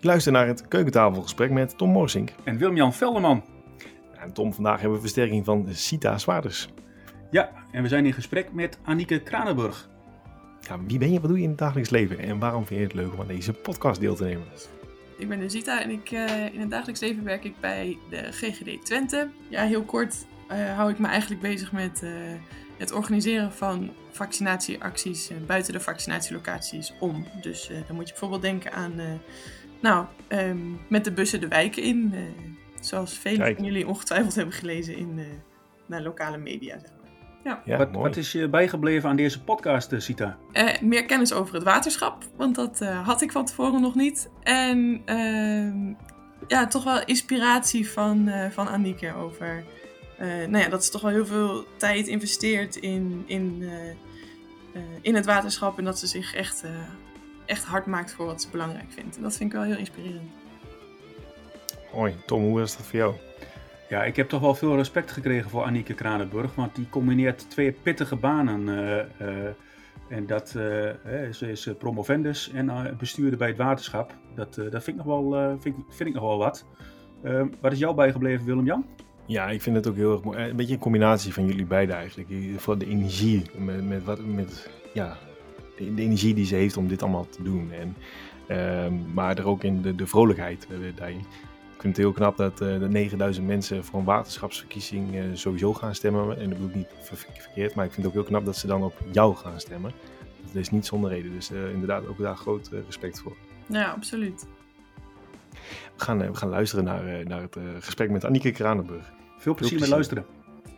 Je luistert naar het keukentafelgesprek met Tom Morsink. En Willem-Jan Velderman. En Tom, vandaag hebben we versterking van Sita Zwaarders. Ja, en we zijn in gesprek met Annieke Kranenburg. Ja, wie ben je, wat doe je in het dagelijks leven en waarom vind je het leuk om aan deze podcast deel te nemen? Ik ben Zita en ik, uh, in het dagelijks leven werk ik bij de GGD Twente. Ja, heel kort uh, hou ik me eigenlijk bezig met uh, het organiseren van vaccinatieacties buiten de vaccinatielocaties om. Dus dan moet je bijvoorbeeld denken aan, nou, um, met de bussen de wijken in. zoals velen van jullie ongetwijfeld hebben gelezen in naar lokale media. Zeg maar. Ja. ja wat, wat, is je bijgebleven aan deze podcast, Sita? Uh, meer kennis over het waterschap, want dat uh, had ik van tevoren nog niet. En uh, ja, toch wel inspiratie van, uh, van Annieke over... nou ja, dat ze toch wel heel veel tijd investeert in, in, in het waterschap. En dat ze zich echt, echt hard maakt voor wat ze belangrijk vindt. En dat vind ik wel heel inspirerend. Hoi, Tom, hoe is dat voor jou? Ja, ik heb toch wel veel respect gekregen voor Annieke Kranenburg, want die combineert twee pittige banen. Uh, uh, en dat, uh, ze is promovendus en bestuurder bij het waterschap. Dat, dat vind, ik nog wel, vind, vind ik nog wel wat. wat is jou bijgebleven, Willem-Jan? Ja, ik vind het ook heel erg mooi. Een beetje een combinatie van jullie beiden eigenlijk. Voor de energie, met, met, wat, met ja, de, de, energie die ze heeft om dit allemaal te doen. En, ehm, maar er ook in de, de vrolijkheid daarin ik vind het heel knap dat uh, de 9000 mensen voor een waterschapsverkiezing uh, sowieso gaan stemmen. En dat bedoel ik niet verkeerd, maar ik vind het ook heel knap dat ze dan op jou gaan stemmen. Dat is niet zonder reden. Dus uh, inderdaad ook daar groot respect voor. Ja, absoluut. We gaan, we gaan luisteren naar, naar het gesprek met Annieke Kranenburg. Veel plezier, met luisteren.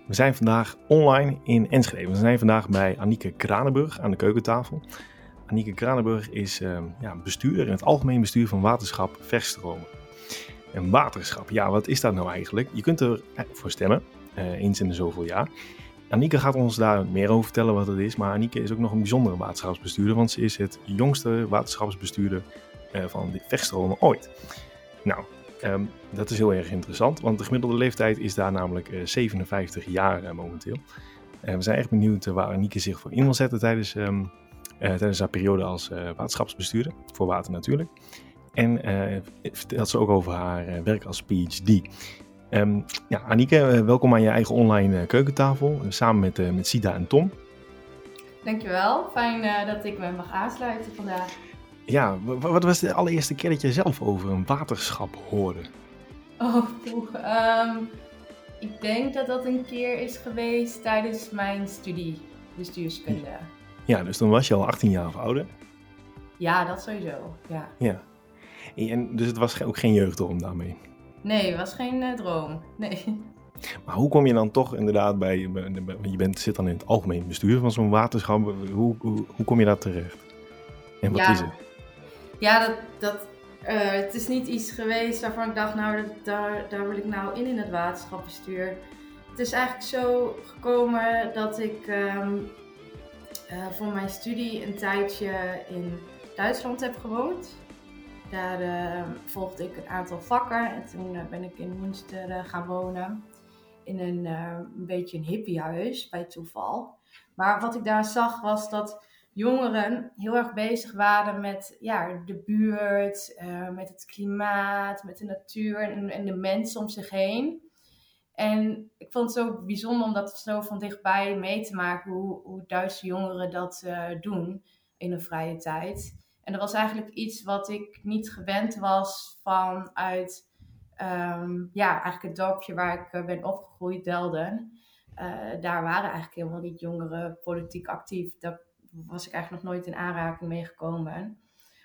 We zijn vandaag online in Enschede. We zijn vandaag bij Annieke Kranenburg aan de keukentafel. Annieke Kranenburg is ja, bestuurder in het algemeen bestuur van waterschap Verstromen. En waterschap, ja, wat is dat nou eigenlijk? Je kunt ervoor stemmen, uh, eens in de zoveel jaar. Anieke gaat ons daar meer over vertellen wat het is. Maar Anieke is ook nog een bijzondere waterschapsbestuurder, want ze is het jongste waterschapsbestuurder uh, van de vechtstromen ooit. Nou, um, dat is heel erg interessant, want de gemiddelde leeftijd is daar namelijk uh, 57 jaar momenteel. we zijn echt benieuwd waar Anieke zich voor in wil zetten tijdens, um, tijdens haar periode als waterschapsbestuurder, voor water natuurlijk. En uh, vertelt ze ook over haar uh, werk als PhD. Um, ehm, ja, Anike, uh, welkom aan je eigen online keukentafel, samen met, met Sida en Tom. Dankjewel, fijn dat ik me mag aansluiten vandaag. Ja, wat was de allereerste keer dat je zelf over een waterschap hoorde? Oh, um, ik denk dat dat een keer is geweest tijdens mijn studie bestuurskunde. Ja, dus dan was je al 18 jaar of ouder? Ja, dat sowieso, ja. Ja, en, dus het was ook geen jeugddroom daarmee? Nee, het was geen uh, droom. Nee. Maar hoe kom je dan toch inderdaad bij, je bent, zit dan in het algemeen bestuur van zo'n waterschap, hoe, hoe, hoe, kom je daar terecht? En wat ja. is het? Ja, dat, dat, uh, het is niet iets geweest waarvan ik dacht, nou daar, daar wil ik nou in in het waterschapbestuur. Het is eigenlijk zo gekomen dat ik um, uh, voor mijn studie een tijdje in Duitsland heb gewoond. Daar uh, volgde ik een aantal vakken en toen uh, ben ik in Münster gaan wonen. In een, een beetje een hippiehuis bij toeval. Maar wat ik daar zag was dat jongeren heel erg bezig waren met ja, de buurt, met het klimaat, met de natuur en, de mensen om zich heen. En ik vond het zo bijzonder om dat zo van dichtbij mee te maken hoe, hoe Duitse jongeren dat doen in hun vrije tijd. En dat was eigenlijk iets wat ik niet gewend was vanuit um, ja, eigenlijk het dorpje waar ik eh, ben opgegroeid, Delden. Daar waren eigenlijk helemaal niet jongeren politiek actief. Daar was ik eigenlijk nog nooit in aanraking mee gekomen.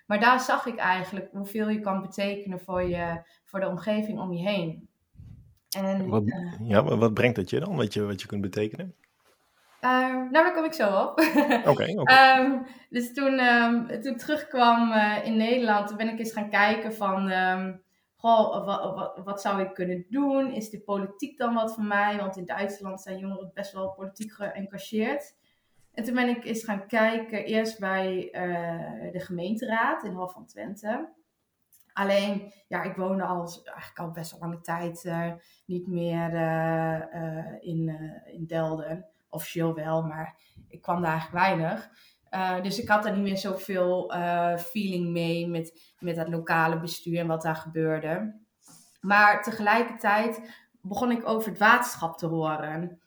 Maar daar zag ik eigenlijk hoeveel je kan betekenen voor, je, voor de omgeving om je heen. En, wat, uh, ja, wat brengt dat je dan, wat je, wat je kunt betekenen? Uh, nou, daar kom ik zo op. Oké. Okay, okay. um, dus toen, um, toen terugkwam uh, in Nederland, toen ben ik eens gaan kijken van, um, goh, wat, wat, wat, zou ik kunnen doen? Is de politiek dan wat voor mij? Want in Duitsland zijn jongeren best wel politiek geëngageerd. En toen ben ik eens gaan kijken, eerst bij uh, de gemeenteraad in Hof van Twente. Alleen, ja, ik woonde al, eigenlijk al best wel lange tijd uh, niet meer in, in Delden officieel wel, maar ik kwam daar eigenlijk weinig. Dus ik had er niet meer zoveel feeling mee met, met het lokale bestuur en wat daar gebeurde. Maar tegelijkertijd begon ik over het waterschap te horen.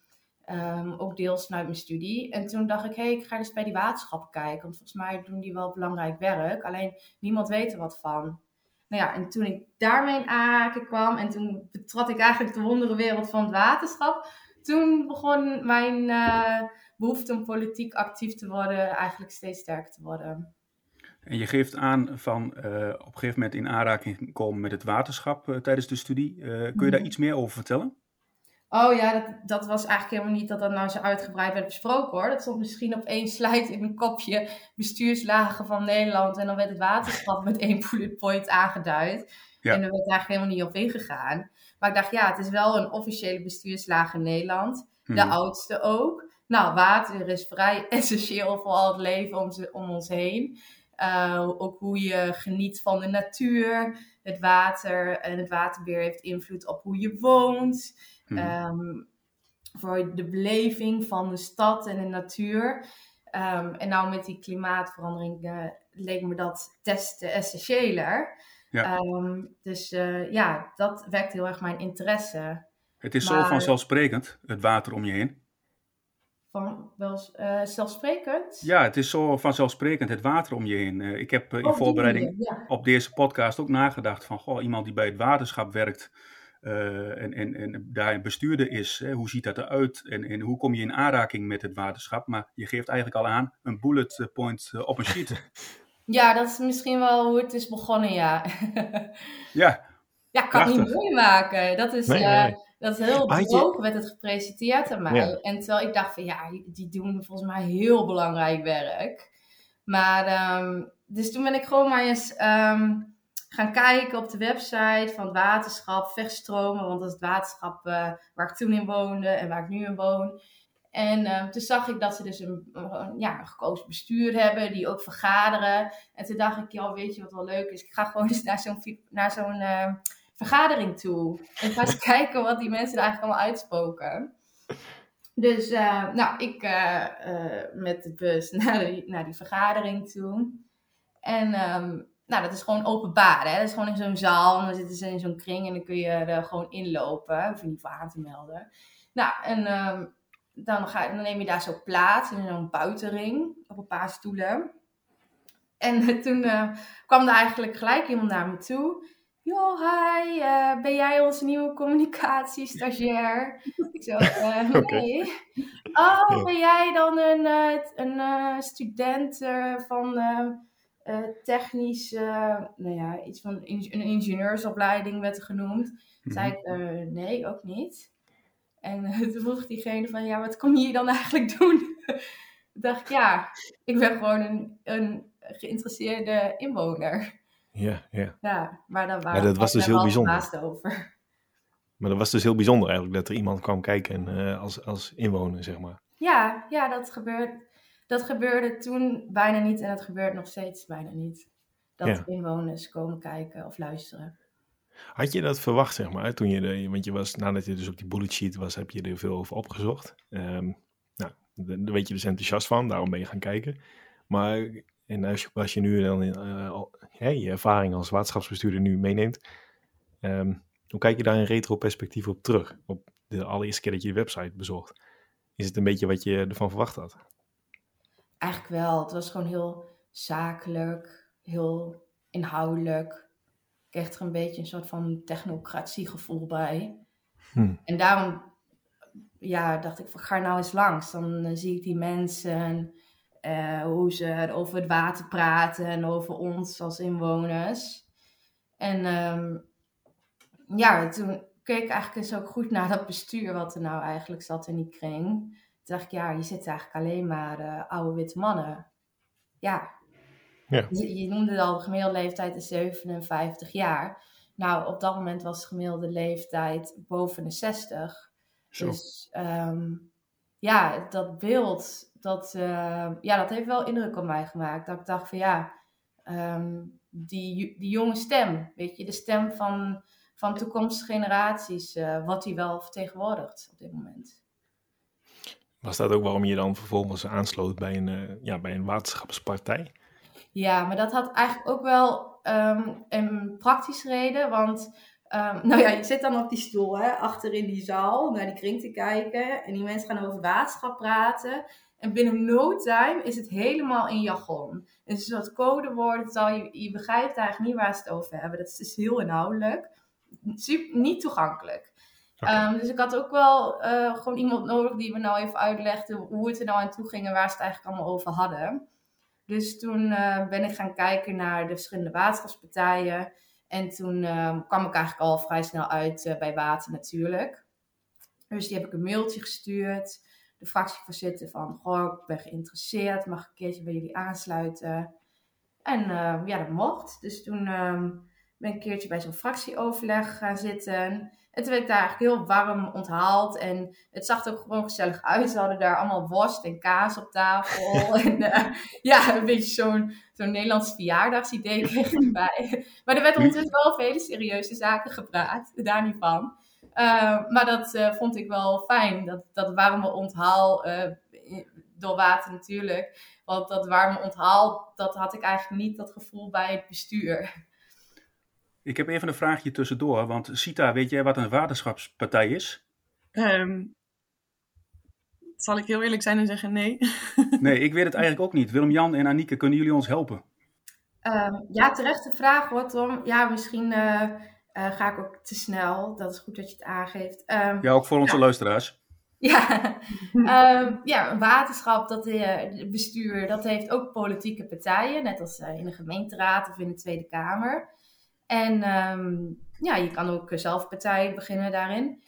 Um, ook deels vanuit mijn studie. En toen dacht ik, hé, hey, ik ga eens bij die waterschappen kijken. Want volgens mij doen die wel belangrijk werk. Alleen niemand weet er wat van. Nou ja, en toen ik daarmee in aanraking kwam en toen betrad ik eigenlijk de wondere wereld van het waterschap. Toen begon mijn uh, behoefte om politiek actief te worden eigenlijk steeds sterker te worden. En je geeft aan van uh, op een gegeven moment in aanraking komen met het waterschap uh, tijdens de studie. kun je daar mhm. iets meer over vertellen? Oh ja, dat, dat was eigenlijk helemaal niet dat dat nou zo uitgebreid werd besproken hoor. Dat stond misschien op één slide in een kopje bestuurslagen van Nederland. En dan werd het waterschap met één bullet point aangeduid. Ja. En er werd eigenlijk helemaal niet op ingegaan. Maar ik dacht, ja, het is wel een officiële bestuurslaag in Nederland. De mhm. oudste ook. Nou, water is vrij essentieel voor al het leven om, om ons heen. Uh, ook hoe je geniet van de natuur. Het water en het waterbeheer heeft invloed op hoe je woont. Mm. voor de beleving van de stad en de natuur. Um, en nou met die klimaatverandering uh, leek me dat testen essentiëler. Ja. Um, dus uh, ja, dat wekt heel erg mijn interesse. Het is maar, zo vanzelfsprekend, het water om je heen. Van wel uh, zelfsprekend? Ja, het is zo vanzelfsprekend, het water om je heen. ik heb in voorbereiding ja. op deze podcast ook nagedacht van, goh, iemand die bij het waterschap werkt, uh, en, en, en daar bestuurder is, hè, hoe ziet dat eruit en, en hoe kom je in aanraking met het waterschap? Maar je geeft eigenlijk al aan een bullet point uh, op een sheet. Ja, dat is misschien wel hoe het is begonnen, ja. ja. Ja, kan Prachtig. niet mooi maken. Dat is, nee, uh, nee. dat is heel droog werd het gepresenteerd aan mij. Ja. En terwijl ik dacht van ja, die doen volgens mij heel belangrijk werk. Maar, um, dus toen ben ik gewoon maar eens um, gaan kijken op de website van het waterschap, Verstromen, want dat is het waterschap uh, waar ik toen in woonde en waar ik nu in woon. En uh, toen zag ik dat ze dus een, ja, gekozen bestuur hebben, die ook vergaderen. En toen dacht ik, ja, weet je wat wel leuk is? Ik ga gewoon eens naar zo'n, naar zo'n uh, vergadering toe. En ga eens kijken wat die mensen er eigenlijk allemaal uitspoken. Dus nou, ik met de bus naar die, naar die vergadering toe. En um, nou, dat is gewoon openbaar. Hè? Dat is gewoon in zo'n zaal. En dan zitten ze in zo'n kring en dan kun je er gewoon inlopen. Hoef je niet voor aan te melden. Nou, en um, dan, ga, dan neem je daar zo plaats in zo'n buitenring. Op een paar stoelen. En toen uh, kwam er eigenlijk gelijk iemand naar me toe. Joh, hi, uh, ben jij onze nieuwe communicatiestagiair? Ik zo, uh, nee. Oh, ben jij dan een, een student van uh, technisch, nou ja, iets van een ingenieursopleiding werd genoemd. Mm Zei ik, uh, nee, ook niet. En uh, toen vroeg diegene van, ja, wat kom je hier dan eigenlijk doen? dacht ik, ja, ik ben gewoon een, een geïnteresseerde inwoner. Ja, ja. Ja, maar dan waren ja, dat was dus heel bijzonder. over. Maar dat was dus heel bijzonder eigenlijk, dat er iemand kwam kijken en, als, als inwoner, zeg maar. Ja, ja, dat gebeurt dat gebeurde toen bijna niet en dat gebeurt nog steeds bijna niet. Dat inwoners komen kijken of luisteren. Had je dat verwacht, zeg maar, toen je, de, want je was, nadat je dus op die bullet sheet was, heb je er veel over opgezocht. Um, nou, daar weet je dus enthousiast van, daarom ben je gaan kijken. Maar en als je, als je nu dan uh, je ervaring als waterschapsbestuurder nu meeneemt, um, hoe kijk je daar in retro-perspectief op terug? Op de allereerste keer dat je de website bezocht. Is het een beetje wat je ervan verwacht had? Eigenlijk wel. Het was gewoon heel zakelijk, heel inhoudelijk. Ik kreeg er een beetje een soort van technocratiegevoel bij. Hm. En daarom ja, dacht ik van ga nou eens langs. Dan uh, zie ik die mensen, uh, hoe ze over het water praten en over ons als inwoners. En um, ja, toen keek ik eigenlijk eens ook goed naar dat bestuur wat er nou eigenlijk zat in die kring dacht ik, ja, je zit eigenlijk alleen maar uh, oude witte mannen. Ja. ja. Je, je, noemde al, de gemiddelde leeftijd is 57 jaar. Nou, op dat moment was de gemiddelde leeftijd boven de 60. Dus um, ja, dat beeld, dat, uh, ja, dat heeft wel indruk op mij gemaakt. Dat ik dacht van ja, um, die, die jonge stem, weet je, de stem van, van toekomstige generaties, uh, wat die wel vertegenwoordigt op dit moment. Was dat ook waarom je dan vervolgens aansloot bij een, uh, ja, bij een waterschapspartij? Ja, maar dat had eigenlijk ook wel ehm, een praktische reden. Want um, nou ja, je zit dan op die stoel hè, achter in die zaal naar die kring te kijken. En die mensen gaan over waterschap praten. En binnen no time is het helemaal in jargon. Het is wat codewoord. Je, je begrijpt eigenlijk niet waar ze het over hebben. Dat is dus heel inhoudelijk. Niet toegankelijk. Ehm, dus ik had ook wel uh, gewoon iemand nodig die me nou even uitlegde hoe het er nou aan toe ging en waar ze het eigenlijk allemaal over hadden. Dus toen uh, ben ik gaan kijken naar de verschillende waterschapspartijen. En toen uh, kwam ik eigenlijk al vrij snel uit uh, bij Water natuurlijk. Dus die heb ik een mailtje gestuurd. De fractievoorzitter van, goh, ik ben geïnteresseerd. Mag ik een keertje bij jullie aansluiten? En ja, dat mocht. Dus toen ben ik een keertje bij zo'n fractieoverleg gaan zitten. En toen werd daar eigenlijk heel warm onthaald. En het zag er ook gewoon gezellig uit. Ze hadden daar allemaal worst en kaas op tafel. en uh, ja, een beetje zo'n zo'n Nederlands verjaardagsidee kreeg erbij. Maar er werd ondertussen wel vele serieuze zaken gepraat. Daar niet van. Uh, maar dat uh, vond ik wel fijn. Dat, dat warme onthaal door water natuurlijk. Want dat warme onthaal, dat had ik eigenlijk niet dat gevoel bij het bestuur. Ik heb even een vraagje tussendoor, want Sita, weet jij wat een waterschapspartij is? Um, zal ik heel eerlijk zijn en zeggen nee? nee, ik weet het eigenlijk ook niet. Willem-Jan en Anieke, kunnen jullie ons helpen? Um, ja, terechte vraag hoor Tom. Ja, misschien uh, uh, ga ik ook te snel. Dat is goed dat je het aangeeft. Um, ja, ook voor onze ja. luisteraars. Ja, um, ja, een waterschap, dat uh, bestuur, dat heeft ook politieke partijen. Net als in de gemeenteraad of in de Tweede Kamer. En um, ja, je kan ook zelf partij beginnen daarin.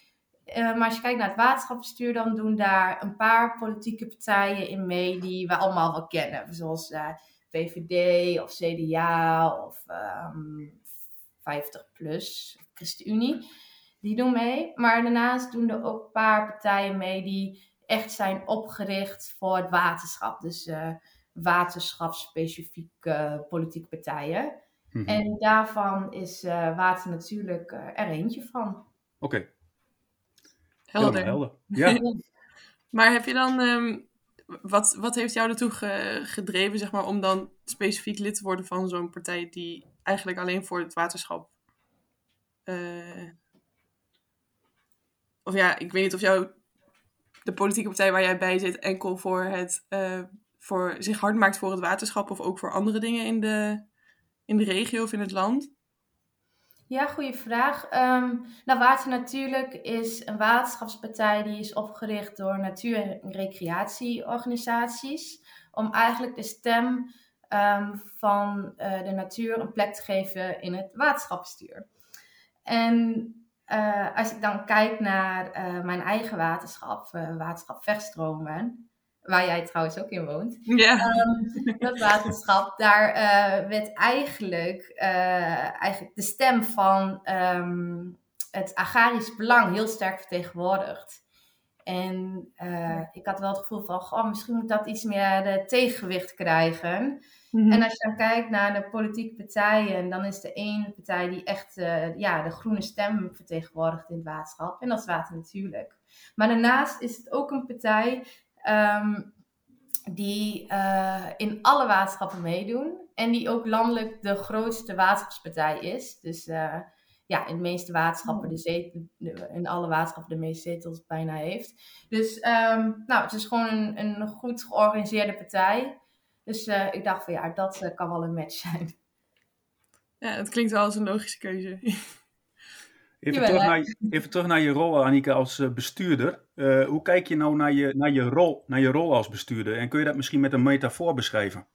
Uh, maar als je kijkt naar het waterschapsbestuur, dan doen daar een paar politieke partijen in mee die we allemaal wel kennen. Zoals uh, eh, VVD of CDA of um, 50 plus, ChristenUnie. Die doen mee. Maar daarnaast doen er ook een paar partijen mee die echt zijn opgericht voor het waterschap. Dus uh, waterschapsspecifieke politieke partijen. Mhm. En daarvan is uh, water natuurlijk uh, er eentje van. Oké. Okay. Helder. helder. Ja. maar heb je dan, um, wat, wat heeft jou ertoe ge gedreven, zeg maar, om dan specifiek lid te worden van zo'n partij die eigenlijk alleen voor het waterschap. Uh, of ja, ik weet niet of jou de politieke partij waar jij bij zit enkel voor het voor zich hard maakt voor het waterschap of ook voor andere dingen in de in de regio of in het land? Ja, goede vraag. Um, nou, Water Natuurlijk is een waterschapspartij die is opgericht door natuur- en recreatieorganisaties. Om eigenlijk de stem um, van uh, de natuur een plek te geven in het waterschapsbestuur. En uh, als ik dan kijk naar uh, mijn eigen waterschap, waterschap Verstromen, waar jij trouwens ook in woont. Ja. Um, dat waterschap, daar uh, werd eigenlijk, uh, eigenlijk de stem van um, het agrarisch belang heel sterk vertegenwoordigd. En uh, ik had wel het gevoel van, goh, misschien moet dat iets meer de tegengewicht krijgen. Mm -hmm. En als je dan kijkt naar de politieke partijen, dan is de ene partij die echt ja, de groene stem vertegenwoordigt in het waterschap. En dat is Water Natuurlijk. Maar daarnaast is het ook een partij Um, die uh, in alle waterschappen meedoen. En die ook landelijk de grootste waterschapspartij is. Dus uh, ja, in de meeste waterschappen, de in alle waterschappen de meeste zetels bijna heeft. Dus um, nou, het is gewoon een, een goed georganiseerde partij. Dus uh, ik dacht van ja, dat kan wel een match zijn. Ja, het klinkt wel als een logische keuze. Even, terug naar, even terug naar je rol, Annika, als uh, bestuurder. Uh, hoe kijk je nou naar je, naar, je rol, naar je rol als bestuurder? En kun je dat misschien met een metafoor beschrijven?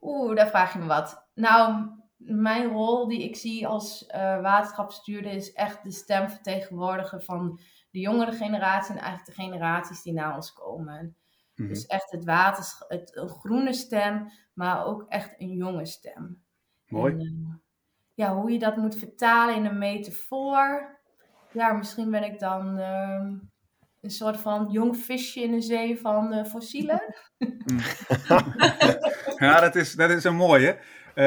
Oeh, daar vraag je me wat. Nou, mijn rol die ik zie als uh, waterschapsbestuurder is echt de stem vertegenwoordigen van de jongere generatie en eigenlijk de generaties die na ons komen. Mm -hmm. Dus echt het waterschap, het, een groene stem, maar ook echt een jonge stem. Mooi. En, ja, hoe je dat moet vertalen in een metafoor. Ja, misschien ben ik dan uh, een soort van jong visje in de zee van uh, fossielen. ja, dat is, dat is een mooie. Uh,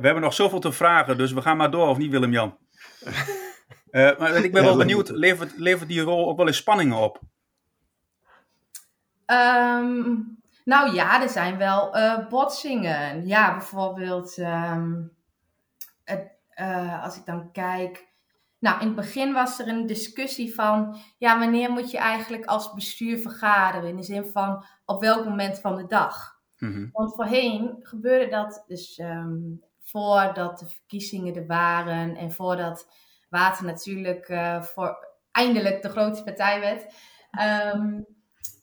we hebben nog zoveel te vragen, dus we gaan maar door, of niet Willem-Jan? maar ik ben wel benieuwd, levert, levert die rol ook wel eens spanningen op? Ehm, nou ja, er zijn wel uh, botsingen. Ja, bijvoorbeeld ehm, het, uh, als ik dan kijk. Nou, in het begin was er een discussie van, ja, wanneer moet je eigenlijk als bestuur vergaderen? In de zin van, op welk moment van de dag? Mhm. Want voorheen gebeurde dat dus ehm, voordat de verkiezingen er waren en voordat Water natuurlijk uh, voor eindelijk de grootste partij werd. Ehm,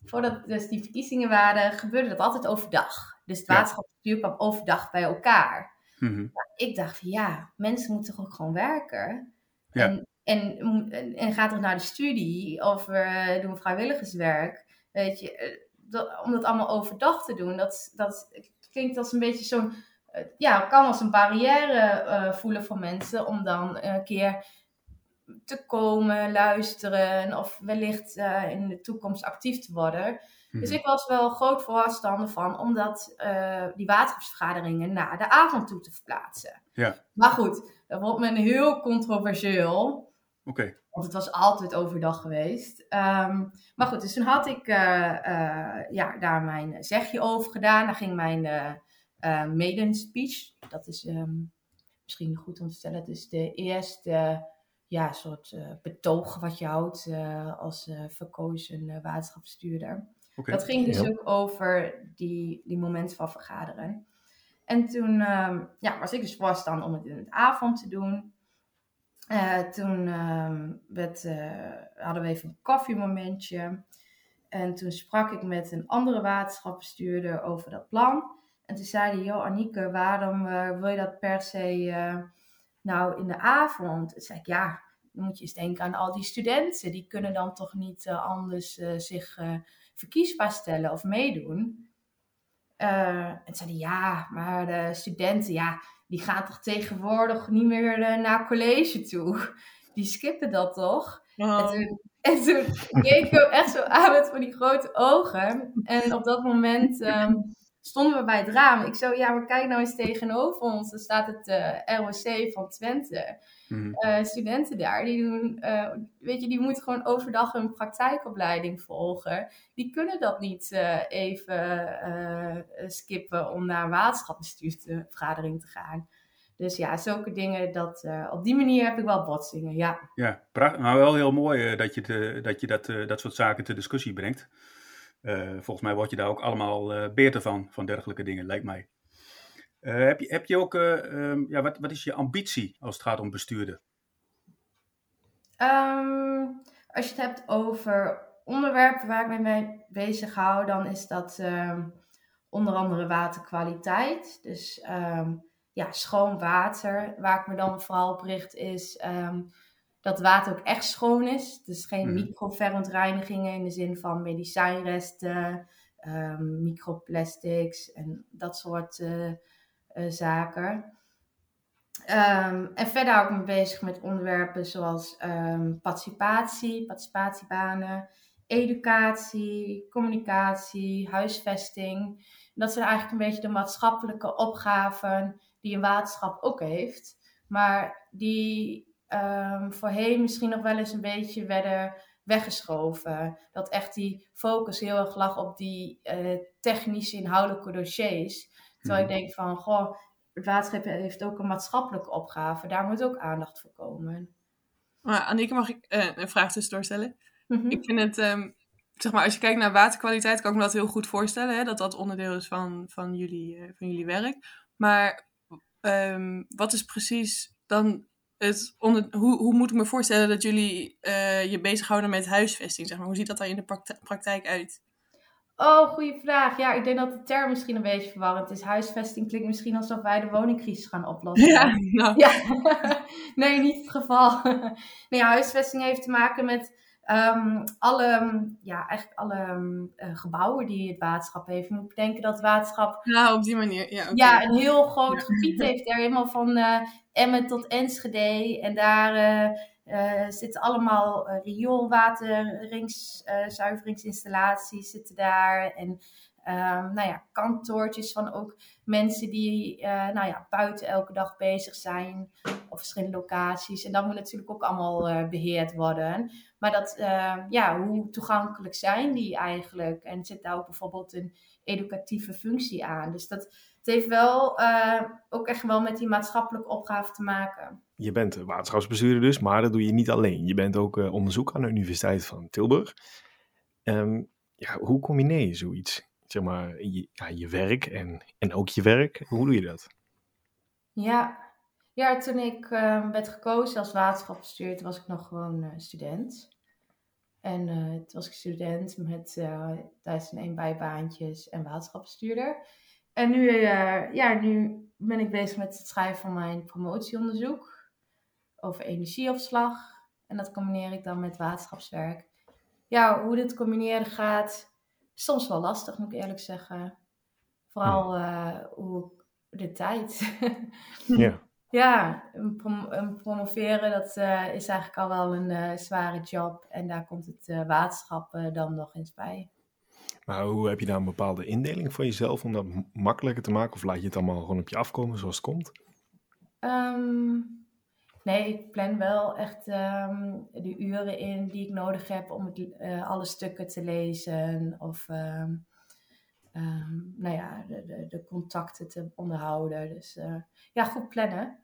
voordat dus die verkiezingen waren, gebeurde dat altijd overdag. Dus het waterschapsbestuur kwam overdag bij elkaar. Mhm. Ik dacht van ja, mensen moeten toch ook gewoon werken. Ja. En, en, en, en ga toch naar de studie of eh, doen vrijwilligerswerk. Weet je, eh, dat, om dat allemaal overdag te doen, dat, dat klinkt als een beetje zo'n. eh, ja, kan als een barrière voelen voor mensen om dan een keer te komen, luisteren of wellicht in de toekomst actief te worden. Dus Mhm. ik was wel groot voorstander van om dat, eh, die waterschapsvergaderingen naar de avond toe te verplaatsen. Ja. Maar goed, dat wordt men heel controversieel. Oké. Want het was altijd overdag geweest. Ehm, maar goed, dus toen had ik eh, eh, ja, daar mijn zegje over gedaan. Daar ging mijn maiden speech. Dat is ehm, misschien goed om te stellen. Het is de eerste ja, soort betoog wat je houdt als verkozen eh, Dat ging dus Ja. ook over die, die momenten van vergaderen. En toen ehm, ja, was ik dus voorstander om het in het avond te doen. Eh, toen ehm, werd, eh, hadden we even een koffiemomentje. En toen sprak ik met een andere waterschapsbestuurder over dat plan. En toen zei hij, joh Anieke, waarom eh, wil je dat per se eh, nou in de avond? Toen zei ik, ja, dan moet je eens denken aan al die studenten. Die kunnen dan toch niet anders eh, zich eh, verkiesbaar stellen of meedoen. Eh, en toen zei hij, ja, maar de studenten, ja, die gaan toch tegenwoordig niet meer eh, naar college toe. Die skippen dat toch? En toen, en toen keek ik hem echt zo aan met van die grote ogen. En op dat moment ehm, stonden we bij het raam. Ik zo, ja, maar kijk nou eens tegenover ons. Er staat het eh, ROC van Twente. Mhm. Eh, studenten daar, die doen, eh, weet je, die moeten gewoon overdag een praktijkopleiding volgen. Die kunnen dat niet even skippen om naar een waterschapsbestuursvergadering te gaan. Dus ja, zulke dingen, dat, op die manier heb ik wel botsingen, ja. Ja, prachtig. Maar wel heel mooi dat je, te- dat, je dat, dat soort zaken ter discussie brengt. Eh, volgens mij word je daar ook allemaal eh beter van, van dergelijke dingen, lijkt mij. Eh, heb, je, heb je ook, eh, ehm, ja, wat, wat is je ambitie als het gaat om bestuurder? Ehm, als je het hebt over onderwerpen waar ik me mee bezig hou, dan is dat ehm, onder andere waterkwaliteit. Dus ja, schoon water. Waar ik me dan vooral op richt is dat water ook echt schoon is. Dus geen Mhm. microverontreinigingen in de zin van medicijnresten, ehm, microplastics en dat soort eh, eh, zaken. Ehm, en verder hou ik me bezig met onderwerpen zoals ehm, participatie, participatiebanen, educatie, communicatie, huisvesting. Dat zijn eigenlijk een beetje de maatschappelijke opgaven die een waterschap ook heeft. Maar die ehm, voorheen misschien nog wel eens een beetje werden weggeschoven. Dat echt die focus heel erg lag op die eh, technische inhoudelijke dossiers. Terwijl Mhm. ik denk van, goh, het waterschap heeft ook een maatschappelijke opgave. Daar moet ook aandacht voor komen. Maar Annieke, mag ik eh, een vraag tussendoor stellen? Mhm. Ik vind het, ehm, zeg maar, als je kijkt naar waterkwaliteit, kan ik me dat heel goed voorstellen, hè, dat dat onderdeel is van, van, jullie, eh, van jullie werk. Maar ehm, wat is precies dan het onder, hoe, hoe moet ik me voorstellen dat jullie eh, je bezighouden met huisvesting? Zeg maar? Hoe ziet dat dan in de prakti- praktijk uit? Oh, goede vraag. Ja, ik denk dat de term misschien een beetje verwarrend is. Huisvesting klinkt misschien alsof wij de woningcrisis gaan oplossen. Ja, nou, Ja, nee, niet het geval. Nee, huisvesting heeft te maken met ehm, alle, ja, eigenlijk alle ehm, eh, gebouwen die het waterschap heeft. Je moet bedenken dat het waterschap nou, op die manier. Ja, ja, een heel groot gebied heeft. Er helemaal van eh, Emmen tot Enschede. En daar eh, zitten allemaal eh rioolwaterzuiveringsinstallaties zitten daar. En ehm, nou ja, kantoortjes van ook mensen die nou ja, buiten elke dag bezig zijn. Verschillende locaties. En dat moet natuurlijk ook allemaal beheerd worden. Maar dat, ja, hoe toegankelijk zijn die eigenlijk? En zit daar ook bijvoorbeeld een educatieve functie aan? Dus dat, het heeft wel ook echt wel met die maatschappelijke opgave te maken. Je bent waterschapsbestuurder dus, maar dat doe je niet alleen. Je bent ook onderzoek aan de Universiteit van Tilburg. Um, ja, hoe combineer je zoiets? Zeg maar, je, ja, je werk en, en ook je werk. Hoe doe je dat? Ja, ja toen ik uh, werd gekozen als waterschapsbestuurder, was ik nog gewoon uh, student. En uh, toen was ik student met uh, duizend één bijbaantjes en waterschapsbestuurder. En nu, ja, nu ben ik bezig met het schrijven van mijn promotieonderzoek over energieopslag. En dat combineer ik dan met waterschapswerk ja, hoe dit combineren gaat, soms wel lastig, moet ik eerlijk zeggen. Vooral hoe de tijd. ja. Ja, een, prom promoveren, dat uh, is eigenlijk al wel een uh, zware job. En daar komt het waterschap dan nog eens bij. Maar hoe heb je daar een bepaalde indeling voor jezelf om dat makkelijker te maken? Of laat je het allemaal gewoon op je afkomen zoals het komt? Um, Nee, ik plan wel echt um, de uren in die ik nodig heb om het, uh, alle stukken te lezen. Of um, um, nou ja, de, de, de, contacten te onderhouden. Dus uh, ja, goed plannen.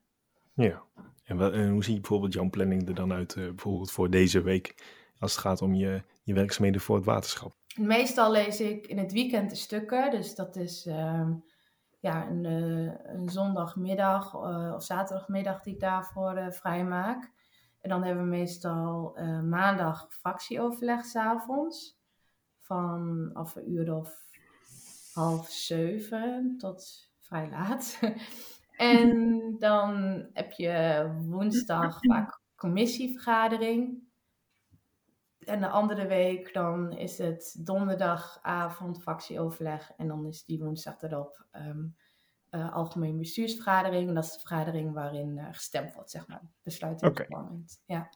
Ja, en, hoe ziet bijvoorbeeld jouw planning er dan uit, uh, bijvoorbeeld voor deze week, als het gaat om je, je werkzaamheden voor het waterschap? Meestal lees ik in het weekend de stukken, dus dat is ja, een, uh, een zondagmiddag uh, of zaterdagmiddag die ik daarvoor uh, vrij maak. En dan hebben we meestal maandag fractieoverleg s'avonds. Van af een uur of half zeven tot vrij laat. en dan heb je woensdag vaak commissievergadering. En de andere week dan is het donderdagavond fractieoverleg. En dan is die woensdag erop um, uh, algemeen bestuursvergadering. En dat is de vergadering waarin uh, gestemd wordt, zeg maar. In okay. Ja.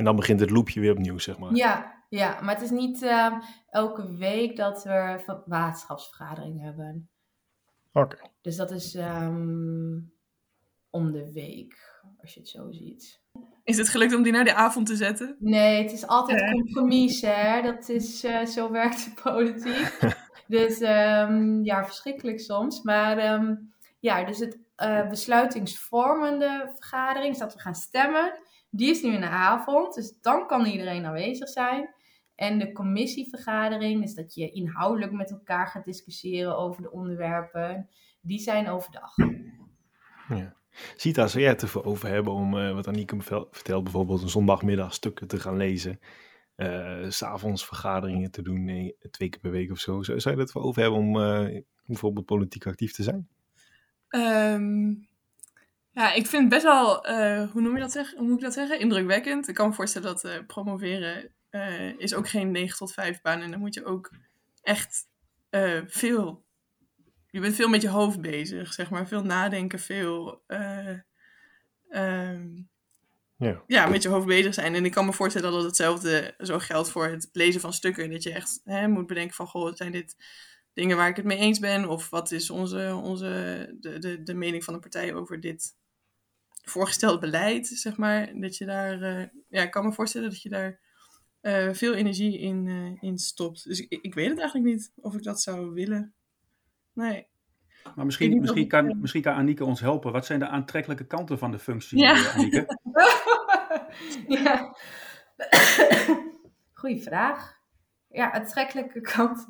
En dan begint het loopje weer opnieuw, zeg maar. Ja, ja maar het is niet uh, elke week dat we waterschapsvergadering hebben. Oké. Okay. Dus dat is um, om de week, als je het zo ziet. Is het gelukt om die naar de avond te zetten? Nee, het is altijd compromis, hè. Dat is, uh, zo werkt de politiek. dus um, ja, verschrikkelijk soms. Maar um, ja, dus het uh, besluitingsvormende vergadering, is dat we gaan stemmen. Die is nu in de avond, dus dan kan iedereen aanwezig zijn. En de commissievergadering, is dat je inhoudelijk met elkaar gaat discussiëren over de onderwerpen, die zijn overdag. Ja. Sita, zou jij het ervoor over hebben om, uh, wat Anieke me vertelt, bijvoorbeeld een zondagmiddag stukken te gaan lezen, uh, s'avonds vergaderingen te doen, nee, twee keer per week of zo. Zou, zou je het ervoor over hebben om uh, bijvoorbeeld politiek actief te zijn? Um, ja, ik vind het best wel, hoe noem je dat zeggen? Hoe moet ik dat zeggen? Indrukwekkend. Ik kan me voorstellen dat promoveren is ook geen 9 tot 5 baan en dan moet je ook echt veel je bent veel met je hoofd bezig, zeg maar. Veel nadenken, veel. Uh, ja. ja, met je hoofd bezig zijn. En ik kan me voorstellen dat hetzelfde zo geldt voor het lezen van stukken. Dat je echt hè, moet bedenken van, goh, zijn dit dingen waar ik het mee eens ben? Of wat is onze, onze, de, de, de mening van de partij over dit voorgestelde beleid, zeg maar. Dat je daar, uh, ja, ik kan me voorstellen dat je daar uh, veel energie in, uh, in stopt. Dus ik, ik weet het eigenlijk niet of ik dat zou willen. Nee. Maar misschien, misschien, kan, misschien kan Annieke ons helpen. Wat zijn de aantrekkelijke kanten van de functie, ja. Eh, Annieke? ja. Goeie vraag. Ja, aantrekkelijke kant.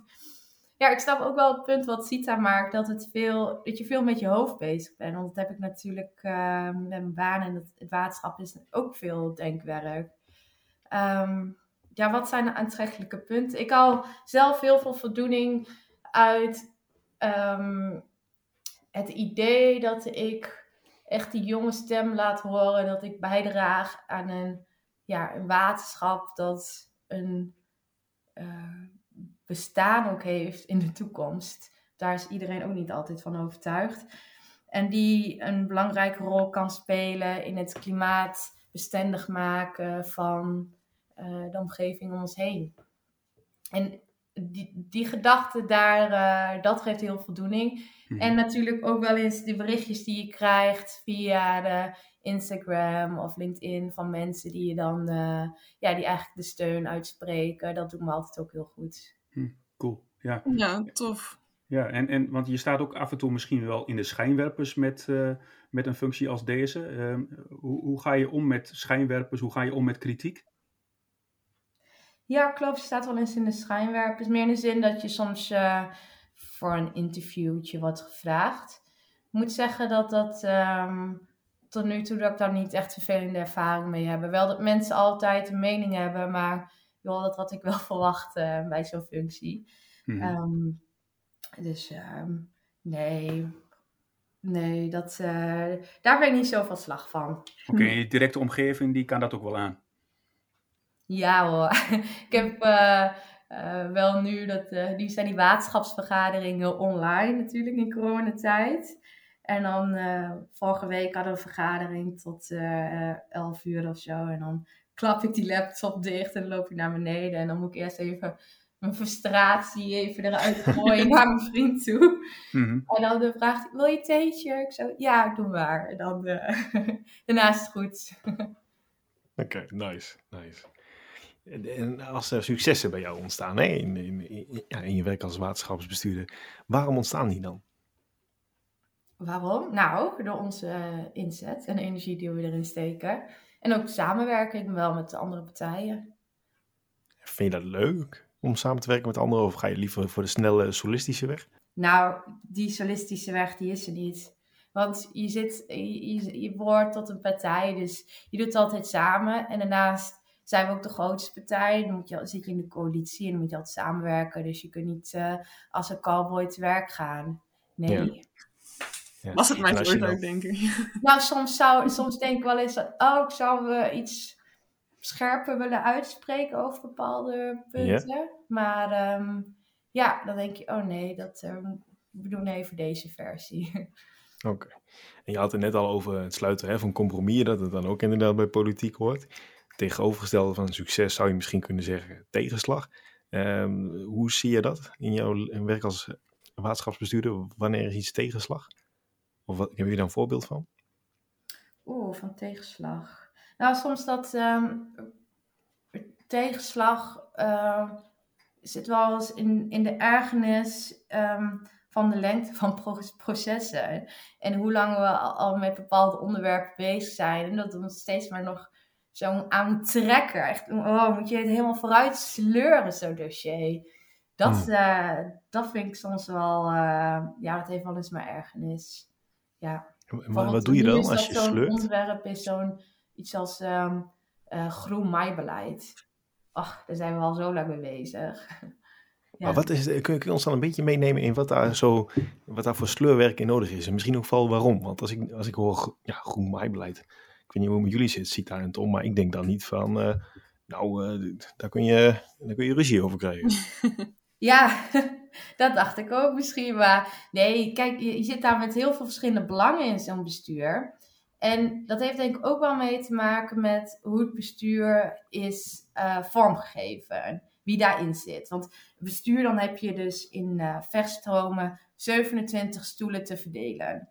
Ja, ik snap ook wel het punt wat Sita maakt, dat, het veel, dat je veel met je hoofd bezig bent. Want dat heb ik natuurlijk uh, met mijn baan en het, waterschap is ook veel denkwerk. Um, ja, wat zijn de aantrekkelijke punten? Ik haal zelf heel veel voldoening uit um, het idee dat ik echt die jonge stem laat horen, dat ik bijdraag aan een, ja, een waterschap dat een uh, bestaan ook heeft in de toekomst. Daar is iedereen ook niet altijd van overtuigd. En die een belangrijke rol kan spelen in het klimaatbestendig maken van uh, de omgeving om ons heen. En die, die gedachte daar, uh, dat geeft heel voldoening. Mhm. En natuurlijk ook wel eens de berichtjes die je krijgt via de Instagram of LinkedIn van mensen die je dan, eh, ja, die eigenlijk de steun uitspreken. Dat doet me altijd ook heel goed. Hm, cool, ja. Ja, tof. Ja, en, en want je staat ook af en toe misschien wel in de schijnwerpers met, uh, met een functie als deze. Uh, hoe, hoe ga je om met schijnwerpers? Hoe ga je om met kritiek? Ja, klopt. Je staat wel eens in de schijnwerpers. Meer in de zin dat je soms uh, voor een interviewtje wordt gevraagd. Ik moet zeggen dat dat um, tot nu toe dat ik daar niet echt vervelende ervaring mee heb. Wel dat mensen altijd een mening hebben, maar joh, dat had ik wel verwacht uh, bij zo'n functie. Mm -hmm. um, dus um, nee, nee, dat, uh, daar ben ik niet zo van slag van. Oké, okay, je directe omgeving die kan dat ook wel aan? Ja hoor, ik heb uh, uh, wel nu, dat, nu zijn die waterschapsvergaderingen online natuurlijk in coronatijd. En dan vorige week hadden we een vergadering tot 11 uur of zo. En dan klap ik die laptop dicht en loop ik naar beneden. En dan moet ik eerst even mijn frustratie even eruit gooien naar mijn vriend toe. Mm-hmm. En dan vraagt hij, wil je theetje? Ik zo, ja, doe maar. En dan, uh, daarna is het goed. Oké, okay, nice, nice. En als er successen bij jou ontstaan hè, in, in, in, ja, in je werk als waterschapsbestuurder, waarom ontstaan die dan? Waarom? Nou, door onze inzet en de energie die we erin steken. En ook samenwerking wel met de andere partijen. Vind je dat leuk? om samen te werken met anderen? Of ga je liever voor de snelle solistische weg? Nou, die solistische weg, die is er niet. Want je, zit, je, je behoort tot een partij, dus je doet het altijd samen. En daarnaast zijn we ook de grootste partij. Dan moet je, zit je in de coalitie en dan moet je altijd samenwerken. Dus je kunt niet uh, als een cowboy te werk gaan. Nee. Ja. Ja. Was het mijn ook, denk ik. Nou, soms, zou, soms denk ik wel eens, oh, ik zou we iets scherper willen uitspreken over bepaalde punten. Yeah. Maar um, ja, dan denk je, oh nee, dat, um, we doen even deze versie. Oké. Okay. En je had het net al over het sluiten hè, van compromis, dat het dan ook inderdaad bij politiek hoort. Tegenovergestelde van succes zou je misschien kunnen zeggen tegenslag. Um, hoe zie je dat in jouw werk als waterschapsbestuurder? Wanneer is iets tegenslag? Of wat, heb je daar een voorbeeld van? Oeh, van tegenslag. Nou, soms dat um, tegenslag uh, zit wel eens in, in de ergernis um, van de lengte van processen. En hoe lang we al met bepaalde onderwerpen bezig zijn. En dat we steeds maar nog zo aan trekken. Echt, oh, moet je het helemaal vooruit sleuren, zo'n dossier. Dat, hmm. uh, dat vind ik soms wel, uh, ja, dat heeft wel eens mijn ergernis. Ja. Maar wat doe je dan als je sleurt? Zo'n onderwerp is zo'n iets als um, uh, groen maaibeleid. Ach, daar zijn we al zo lang mee bezig. ja. Maar wat is, kun je ons dan een beetje meenemen in wat daar, zo, wat daar voor sleurwerk in nodig is? En misschien ook wel waarom. Want als ik, als ik hoor ja, groen maaibeleid, ik weet niet hoe met jullie zit, ziet daar en Tom, maar ik denk dan niet van, uh, nou, uh, daar, kun je, daar kun je ruzie over krijgen. ja, dat dacht ik ook misschien. Maar nee, kijk, je, zit daar met heel veel verschillende belangen in zo'n bestuur. En dat heeft denk ik ook wel mee te maken met hoe het bestuur is uh, vormgegeven. Wie daarin zit. Want bestuur, dan heb je dus in uh, verstromen 27 stoelen te verdelen.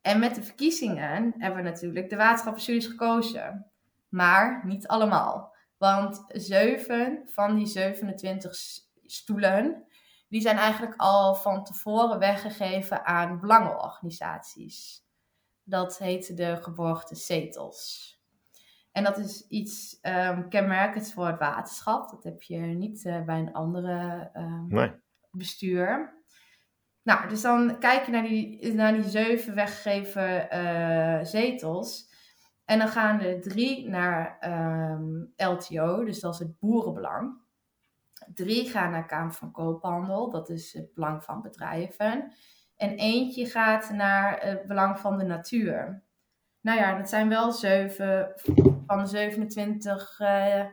En met de verkiezingen hebben we natuurlijk de waterschapsbestuurders gekozen. Maar niet allemaal. Want zeven van die 27 stoelen, die zijn eigenlijk al van tevoren weggegeven aan belangenorganisaties. Dat heet de geborgde zetels. En dat is iets um, kenmerkends voor het waterschap. Dat heb je niet uh, bij een andere um, nee. bestuur. Nou, dus dan kijk je naar die, naar die zeven weggegeven uh, zetels. En dan gaan er drie naar um, LTO, dus dat is het boerenbelang. Drie gaan naar Kamer van Koophandel, dat is het belang van bedrijven. En eentje gaat naar het belang van de natuur. Nou ja, dat zijn wel zeven van de 27 uh, uh,